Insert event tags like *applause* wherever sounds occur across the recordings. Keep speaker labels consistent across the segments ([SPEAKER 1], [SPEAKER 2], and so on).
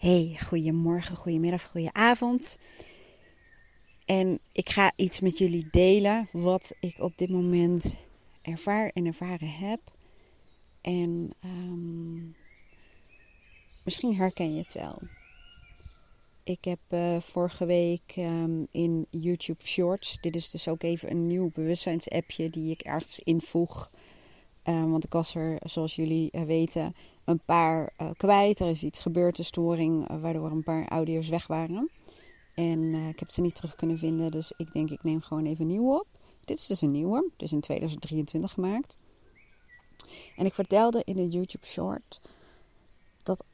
[SPEAKER 1] Hey, goedemorgen, goedemiddag, goedenavond. En ik ga iets met jullie delen wat ik op dit moment ervaar en ervaren heb. En um, misschien herken je het wel. Ik heb uh, vorige week um, in YouTube Shorts, dit is dus ook even een nieuw bewustzijnsappje die ik ergens invoeg. Uh, want ik was er, zoals jullie uh, weten, een paar uh, kwijt. Er is iets gebeurd, een storing, uh, waardoor een paar audio's weg waren. En uh, ik heb ze niet terug kunnen vinden, dus ik denk ik neem gewoon even nieuw op. Dit is dus een nieuwe, dus in 2023 gemaakt. En ik vertelde in een YouTube short dat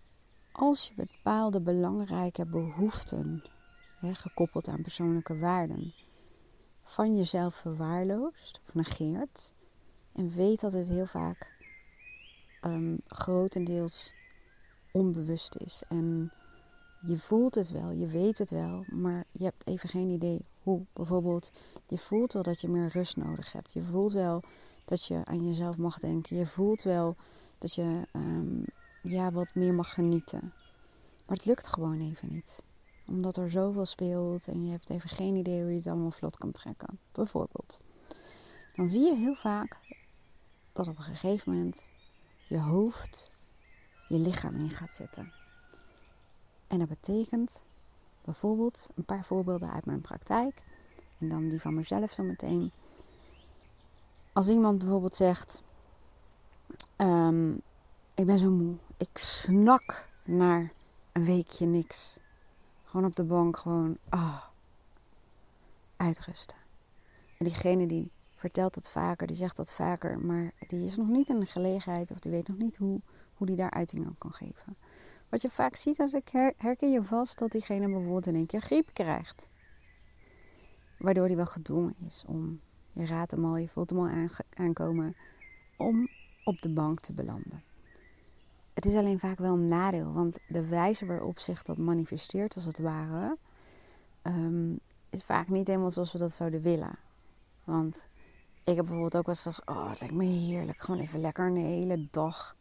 [SPEAKER 1] als je bepaalde belangrijke behoeften, hè, gekoppeld aan persoonlijke waarden, van jezelf verwaarloost of negeert, en weet dat het heel vaak um, grotendeels onbewust is. En je voelt het wel, je weet het wel, maar je hebt even geen idee hoe. Bijvoorbeeld, je voelt wel dat je meer rust nodig hebt. Je voelt wel dat je aan jezelf mag denken. Je voelt wel dat je um, ja, wat meer mag genieten. Maar het lukt gewoon even niet. Omdat er zoveel speelt en je hebt even geen idee hoe je het allemaal vlot kan trekken. Bijvoorbeeld. Dan zie je heel vaak dat op een gegeven moment je hoofd je lichaam in gaat zetten. En dat betekent bijvoorbeeld een paar voorbeelden uit mijn praktijk en dan die van mezelf zo meteen. Als iemand bijvoorbeeld zegt: um, Ik ben zo moe, ik snak naar een weekje niks. Gewoon op de bank, gewoon ah, uitrusten. En diegene die vertelt dat vaker, die zegt dat vaker, maar die is nog niet in de gelegenheid of die weet nog niet hoe, hoe die daar uiting aan kan geven. Wat je vaak ziet als ik her, herken je vast dat diegene bijvoorbeeld in één keer griep krijgt. Waardoor hij wel gedwongen is om, je raadt hem al, je voelt hem al aankomen, om op de bank te belanden. Het is alleen vaak wel een nadeel, want de wijze waarop zich dat manifesteert, als het ware, um, is vaak niet helemaal zoals we dat zouden willen. Want ik heb bijvoorbeeld ook wel eens oh, het lijkt me heerlijk. Gewoon even lekker een hele dag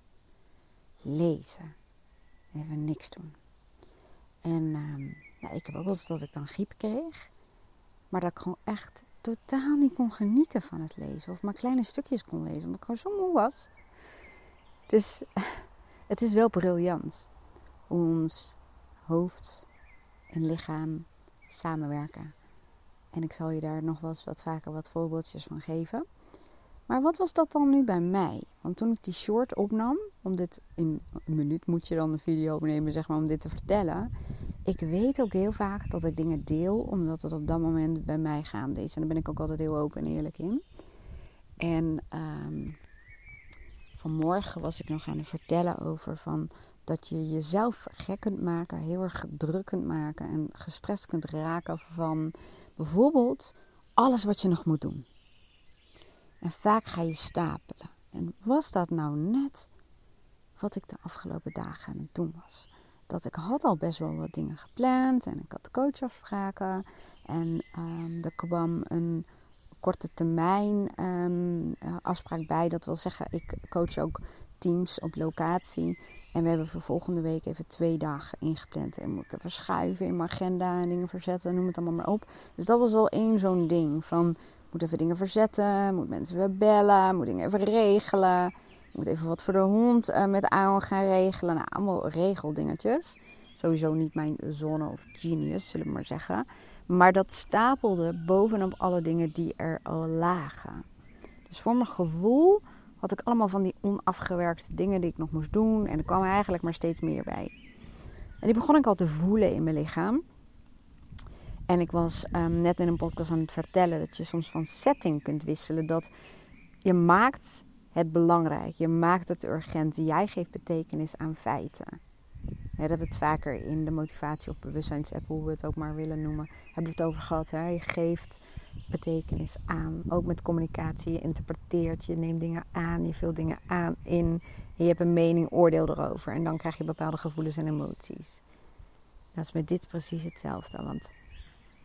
[SPEAKER 1] lezen. Even niks doen. En um, ik heb ook wel eens dat ik dan griep kreeg. Maar dat ik gewoon echt totaal niet kon genieten van het lezen. Of maar kleine stukjes kon lezen. Omdat ik gewoon zo moe was. Dus *laughs* het is wel briljant. Ons hoofd en lichaam samenwerken. En ik zal je daar nog wel eens wat vaker wat voorbeeldjes van geven. Maar wat was dat dan nu bij mij? Want toen ik die short opnam, om dit in een minuut moet je dan een video opnemen, zeg maar, om dit te vertellen. Ik weet ook heel vaak dat ik dingen deel, omdat het op dat moment bij mij gaande is. En daar ben ik ook altijd heel open en eerlijk in. En um, vanmorgen was ik nog aan het vertellen over van dat je jezelf gek kunt maken, heel erg druk kunt maken en gestrest kunt raken van Bijvoorbeeld alles wat je nog moet doen. En vaak ga je stapelen. En was dat nou net wat ik de afgelopen dagen aan het doen was? Dat ik had al best wel wat dingen gepland en ik had coachafspraken. En um, er kwam een korte termijn um, afspraak bij. Dat wil zeggen, ik coach ook teams op locatie. En we hebben voor volgende week even twee dagen ingepland. En moet ik even schuiven in mijn agenda en dingen verzetten, noem het allemaal maar op. Dus dat was al één zo'n ding van, moet even dingen verzetten, moet mensen weer bellen, moet dingen even regelen. moet even wat voor de hond uh, met Aaron gaan regelen. Nou, allemaal regeldingetjes. Sowieso niet mijn zone of genius, zullen we maar zeggen. Maar dat stapelde bovenop alle dingen die er al lagen. Dus voor mijn gevoel had ik allemaal van die onafgewerkte dingen die ik nog moest doen. En er kwam eigenlijk maar steeds meer bij. En die begon ik al te voelen in mijn lichaam. En ik was um, net in een podcast aan het vertellen dat je soms van setting kunt wisselen. Dat je maakt het belangrijk. Je maakt het urgent. Jij geeft betekenis aan feiten. Daar hebben we het vaker in de motivatie of bewustzijnsapp, hoe we het ook maar willen noemen, hebben we het over gehad. Hè? Je geeft betekenis aan. Ook met communicatie. Je interpreteert, je neemt dingen aan, je vult dingen aan in. Je hebt een mening, oordeel erover. En dan krijg je bepaalde gevoelens en emoties. Dat is met dit precies hetzelfde. Want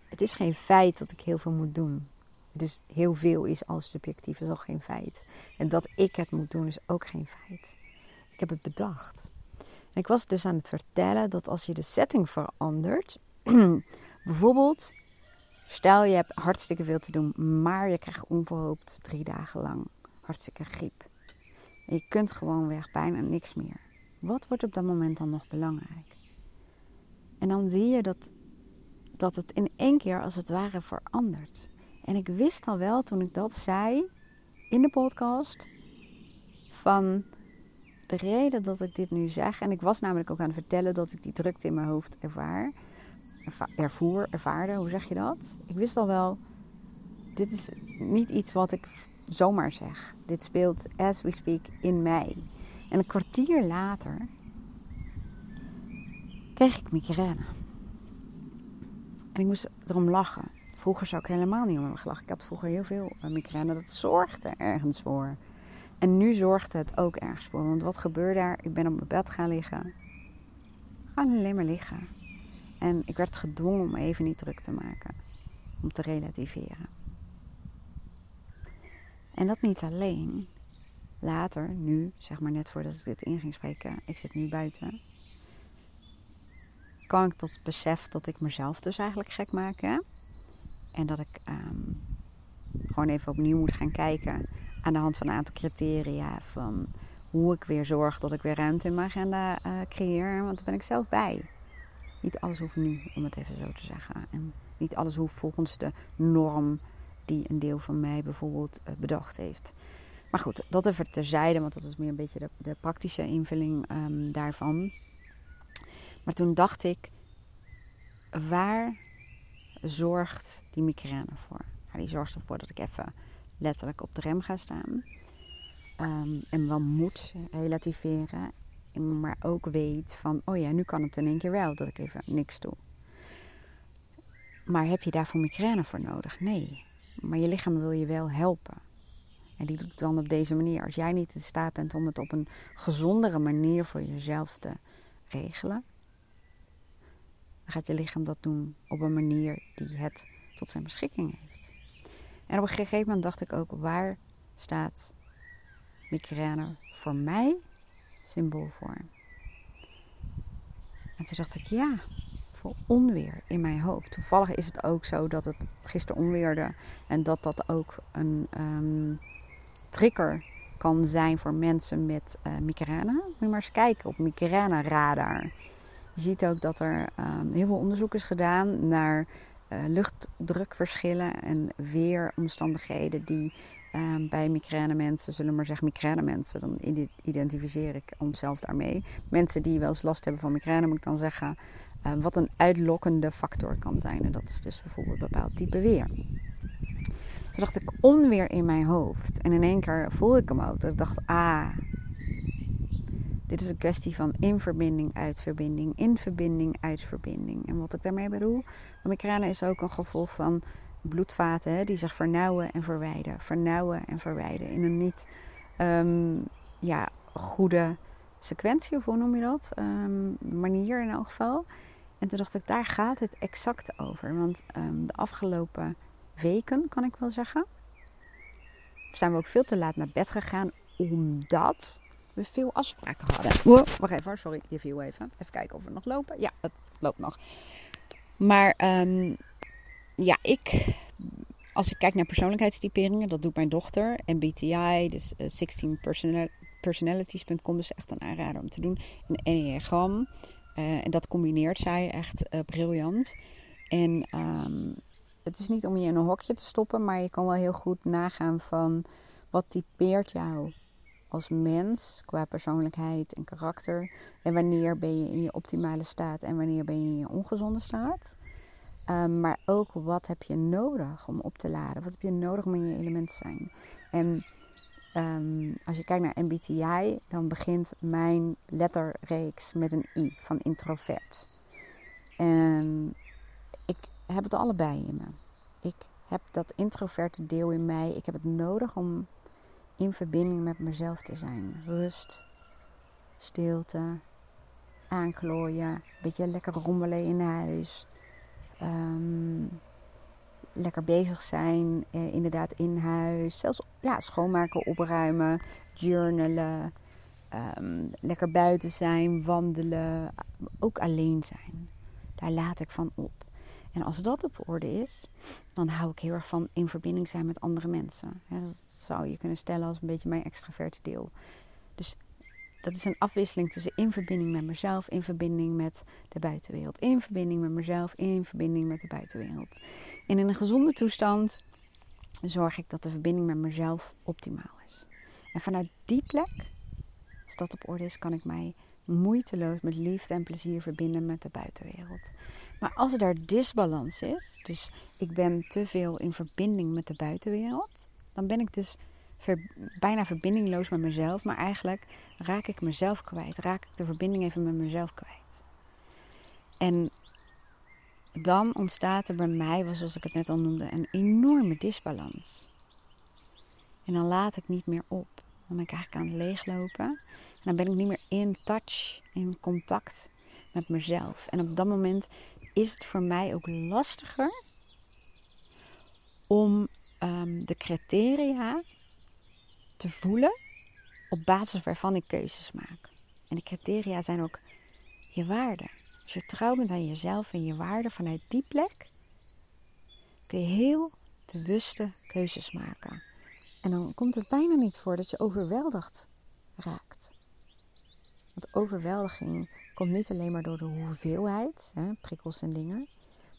[SPEAKER 1] het is geen feit dat ik heel veel moet doen. Dus heel veel is al subjectief, is al geen feit. En dat ik het moet doen is ook geen feit. Ik heb het bedacht. Ik was dus aan het vertellen dat als je de setting verandert, *clears throat* bijvoorbeeld, stel je hebt hartstikke veel te doen, maar je krijgt onverhoopt drie dagen lang hartstikke griep. En je kunt gewoon weg bijna niks meer. Wat wordt op dat moment dan nog belangrijk? En dan zie je dat, dat het in één keer als het ware verandert. En ik wist al wel toen ik dat zei in de podcast van de reden dat ik dit nu zeg. En ik was namelijk ook aan het vertellen dat ik die drukte in mijn hoofd ervaar. ervoer, ervaarde, hoe zeg je dat? Ik wist al wel, dit is niet iets wat ik zomaar zeg. Dit speelt as we speak in mij. En een kwartier later kreeg ik migraine. En ik moest erom lachen. Vroeger zou ik helemaal niet om hebben gelachen. Ik had vroeger heel veel eh, migraine. Dat zorgde ergens voor. En nu zorgt het ook ergens voor. Want wat gebeurde daar? Ik ben op mijn bed gaan liggen. Gewoon alleen maar liggen. En ik werd gedwongen om even niet druk te maken. Om te relativeren. En dat niet alleen. Later, nu, zeg maar net voordat ik dit in ging spreken, ik zit nu buiten. Kan ik tot het besef dat ik mezelf dus eigenlijk gek maak. Hè? En dat ik um, gewoon even opnieuw moet gaan kijken aan de hand van een aantal criteria van hoe ik weer zorg dat ik weer ruimte in mijn agenda uh, creëer. Want daar ben ik zelf bij. Niet alles hoeft nu, om het even zo te zeggen. En niet alles hoeft volgens de norm die een deel van mij bijvoorbeeld uh, bedacht heeft. Maar goed, dat even terzijde, want dat is meer een beetje de, praktische invulling um, daarvan. Maar toen dacht ik, waar zorgt die migraine voor? Die zorgt ervoor dat ik even letterlijk op de rem ga staan. Um, en wel moet relativeren. Maar ook weet van, oh ja, nu kan het in één keer wel dat ik even niks doe. Maar heb je daarvoor migraine voor nodig? Nee. Maar je lichaam wil je wel helpen. En die doet het dan op deze manier. Als jij niet in staat bent om het op een gezondere manier voor jezelf te regelen, dan gaat je lichaam dat doen op een manier die het tot zijn beschikking heeft. En op een gegeven moment dacht ik ook, waar staat migraine voor mij symbool voor? En toen dacht ik, ja, voor onweer in mijn hoofd. Toevallig is het ook zo dat het gisteren onweerde en dat dat ook een um, trigger kan zijn voor mensen met uh, migraine. Moet je maar eens kijken op migraine radar. Je ziet ook dat er um, heel veel onderzoek is gedaan naar uh, luchtdrukverschillen en weeromstandigheden die um, bij migraine mensen, zullen we maar zeggen migraine mensen, dan identificeer ik onszelf daarmee. Mensen die wel eens last hebben van migraine, moet ik dan zeggen, uh, wat een uitlokkende factor kan zijn. En dat is dus bijvoorbeeld bepaald type weer. Toen dacht ik onweer in mijn hoofd. En in één keer voelde ik hem ook. Ik dacht, ah, dit is een kwestie van in verbinding, uit verbinding, in verbinding, uit verbinding. En wat ik daarmee bedoel, migraine is ook een gevolg van bloedvaten hè, die zich vernauwen en verwijden. Vernauwen en verwijden in een niet um, ja, goede sequentie, of hoe noem je dat? Um, manier in elk geval. En toen dacht ik, daar gaat het exact over. Want um, de afgelopen weken, kan ik wel zeggen, zijn we ook veel te laat naar bed gegaan. Omdat we veel afspraken hadden. Wacht even, sorry, je viel even. Even kijken of we nog lopen. Ja, het loopt nog. Maar um, ja, ik, als ik kijk naar persoonlijkheidstyperingen, dat doet mijn dochter. MBTI, dus uh, 16 personalities.com is echt een aanrader om te doen. Een enneagram. Uh, en dat combineert zij echt uh, briljant. En um, het is niet om je in een hokje te stoppen, maar je kan wel heel goed nagaan van wat typeert jou als mens qua persoonlijkheid en karakter. En wanneer ben je in je optimale staat en wanneer ben je in je ongezonde staat. Um, maar ook wat heb je nodig om op te laden? Wat heb je nodig om in je element te zijn? En um, als je kijkt naar MBTI, dan begint mijn letterreeks met een I van introvert. En ik heb het allebei in me. Ik heb dat introverte deel in mij. Ik heb het nodig om in verbinding met mezelf te zijn. Rust, stilte, aanklooien, een beetje lekker rommelen in huis. Um, lekker bezig zijn, eh, inderdaad in huis. Zelfs ja, schoonmaken, opruimen, journalen. ehm, lekker buiten zijn, wandelen, ook alleen zijn. Daar laat ik van op. En als dat op orde is, dan hou ik heel erg van in verbinding zijn met andere mensen. dat zou je kunnen stellen als een beetje mijn extraverte deel. Dus dat is een afwisseling tussen in verbinding met mezelf, in verbinding met de buitenwereld. In verbinding met mezelf, in verbinding met de buitenwereld. En in een gezonde toestand zorg ik dat de verbinding met mezelf optimaal is. En vanuit die plek, als dat op orde is, kan ik mij moeiteloos met liefde en plezier verbinden met de buitenwereld. Maar als er disbalans is, dus ik ben te veel in verbinding met de buitenwereld, dan ben ik dus bijna verbindingloos met mezelf, maar eigenlijk raak ik mezelf kwijt, raak ik de verbinding even met mezelf kwijt. En dan ontstaat er bij mij, zoals ik het net al noemde, een enorme disbalans. En dan laat ik niet meer op. Dan ben ik eigenlijk aan het leeglopen. En dan ben ik niet meer in touch, in contact met mezelf. En op dat moment is het voor mij ook lastiger om um, de criteria te voelen op basis waarvan ik keuzes maak. En die criteria zijn ook je waarden. Als je trouw bent aan jezelf en je waarden vanuit die plek, kun je heel bewuste keuzes maken. En dan komt het bijna niet voor dat je overweldigd raakt. Want overweldiging komt niet alleen maar door de hoeveelheid, hè, prikkels en dingen,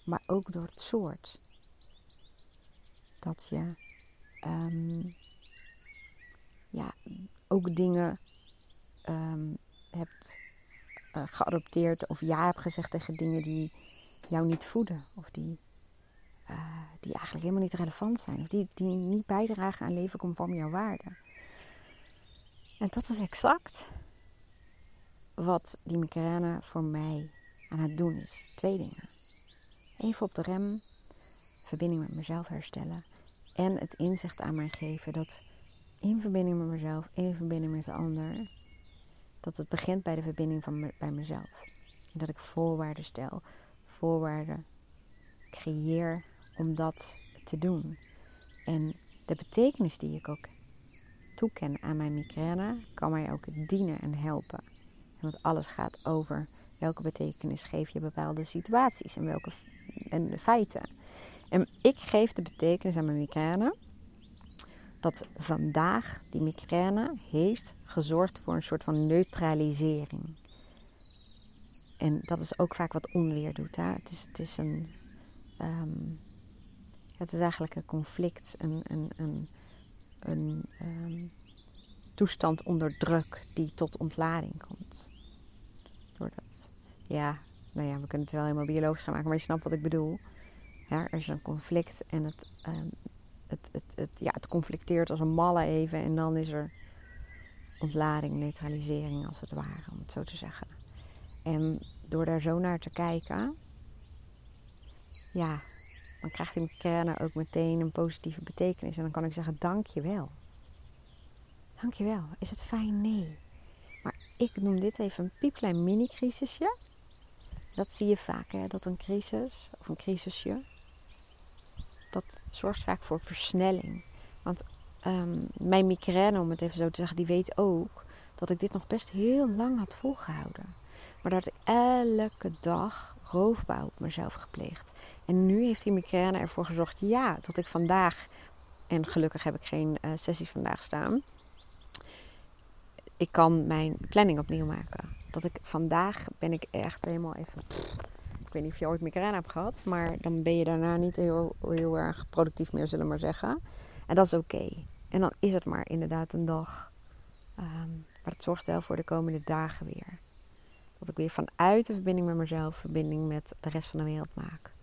[SPEAKER 1] maar ook door het soort. Dat je ehm, ja, ook dingen um, hebt uh, geadopteerd of ja hebt gezegd tegen dingen die jou niet voeden of die, uh, die eigenlijk helemaal niet relevant zijn of die, die niet bijdragen aan leven conform jouw waarden. En dat is exact wat die migraine voor mij aan het doen is. Twee dingen. Even op de rem, verbinding met mezelf herstellen en het inzicht aan mij geven dat in verbinding met mezelf, in verbinding met de ander, dat het begint bij de verbinding van bij mezelf. Dat ik voorwaarden stel, voorwaarden creëer om dat te doen. En de betekenis die ik ook toeken aan mijn migraine kan mij ook dienen en helpen. Want alles gaat over welke betekenis geef je bepaalde situaties en welke en feiten. En ik geef de betekenis aan mijn migraine dat vandaag die migraine heeft gezorgd voor een soort van neutralisering. En dat is ook vaak wat onweer doet. Hè? Het, is, het, is een, um, het is eigenlijk een conflict, een, een, een, een um, toestand onder druk die tot ontlading komt. Ja, nou ja, we kunnen het wel helemaal biologisch gaan maken, maar je snapt wat ik bedoel. Er is een conflict en het, um, het, het, het, ja, het conflicteert als een malle even. En dan is er ontlading, neutralisering als het ware, om het zo te zeggen. En door daar zo naar te kijken, ja, dan krijgt die kern ook meteen een positieve betekenis. En dan kan ik zeggen, dankjewel. Dankjewel. Is het fijn? Nee. Maar ik noem dit even een piepklein mini-crisisje. Dat zie je vaak, hè? dat een crisis of een crisisje dat zorgt vaak voor versnelling. Want um, mijn migraine, om het even zo te zeggen, die weet ook dat ik dit nog best heel lang had volgehouden. Maar dat ik elke dag roofbouw op mezelf gepleegd. En nu heeft die migraine ervoor gezorgd, ja, dat ik vandaag, en gelukkig heb ik geen uh, sessies vandaag staan, ik kan mijn planning opnieuw maken. Dat ik vandaag ben ik echt helemaal even ik weet niet of je ooit migraine hebt gehad, maar dan ben je daarna niet heel, heel erg productief meer, zullen we maar zeggen. En dat is oké. En dan is het maar inderdaad een dag. Um, maar het zorgt wel voor de komende dagen weer. Dat ik weer vanuit de verbinding met mezelf, verbinding met de rest van de wereld maak.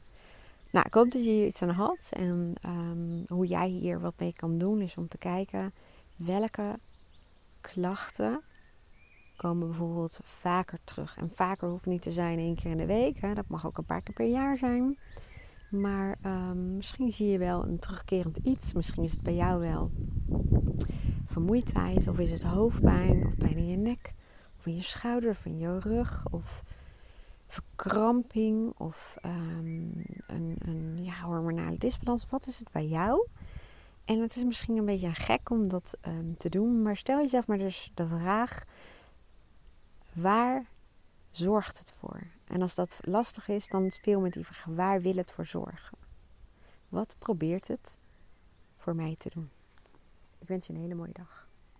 [SPEAKER 1] Nou, ik hoop dat je hier iets aan had. En um, hoe jij hier wat mee kan doen, is om te kijken welke klachten komen bijvoorbeeld vaker terug. En vaker hoeft niet te zijn één keer in de week. Hè. Dat mag ook een paar keer per jaar zijn. Maar um, misschien zie je wel een terugkerend iets. Misschien is het bij jou wel vermoeidheid. Of is het hoofdpijn. Of pijn in je nek. Of in je schouder. Of in je rug. Of verkramping. Of um, een, een ja, hormonale disbalans. Wat is het bij jou? En het is misschien een beetje gek om dat um, te doen. Maar stel jezelf maar dus de vraag Waar zorgt het voor? En als dat lastig is, dan speel met die vraag: waar wil het voor zorgen? Wat probeert het voor mij te doen? Ik wens je een hele mooie dag.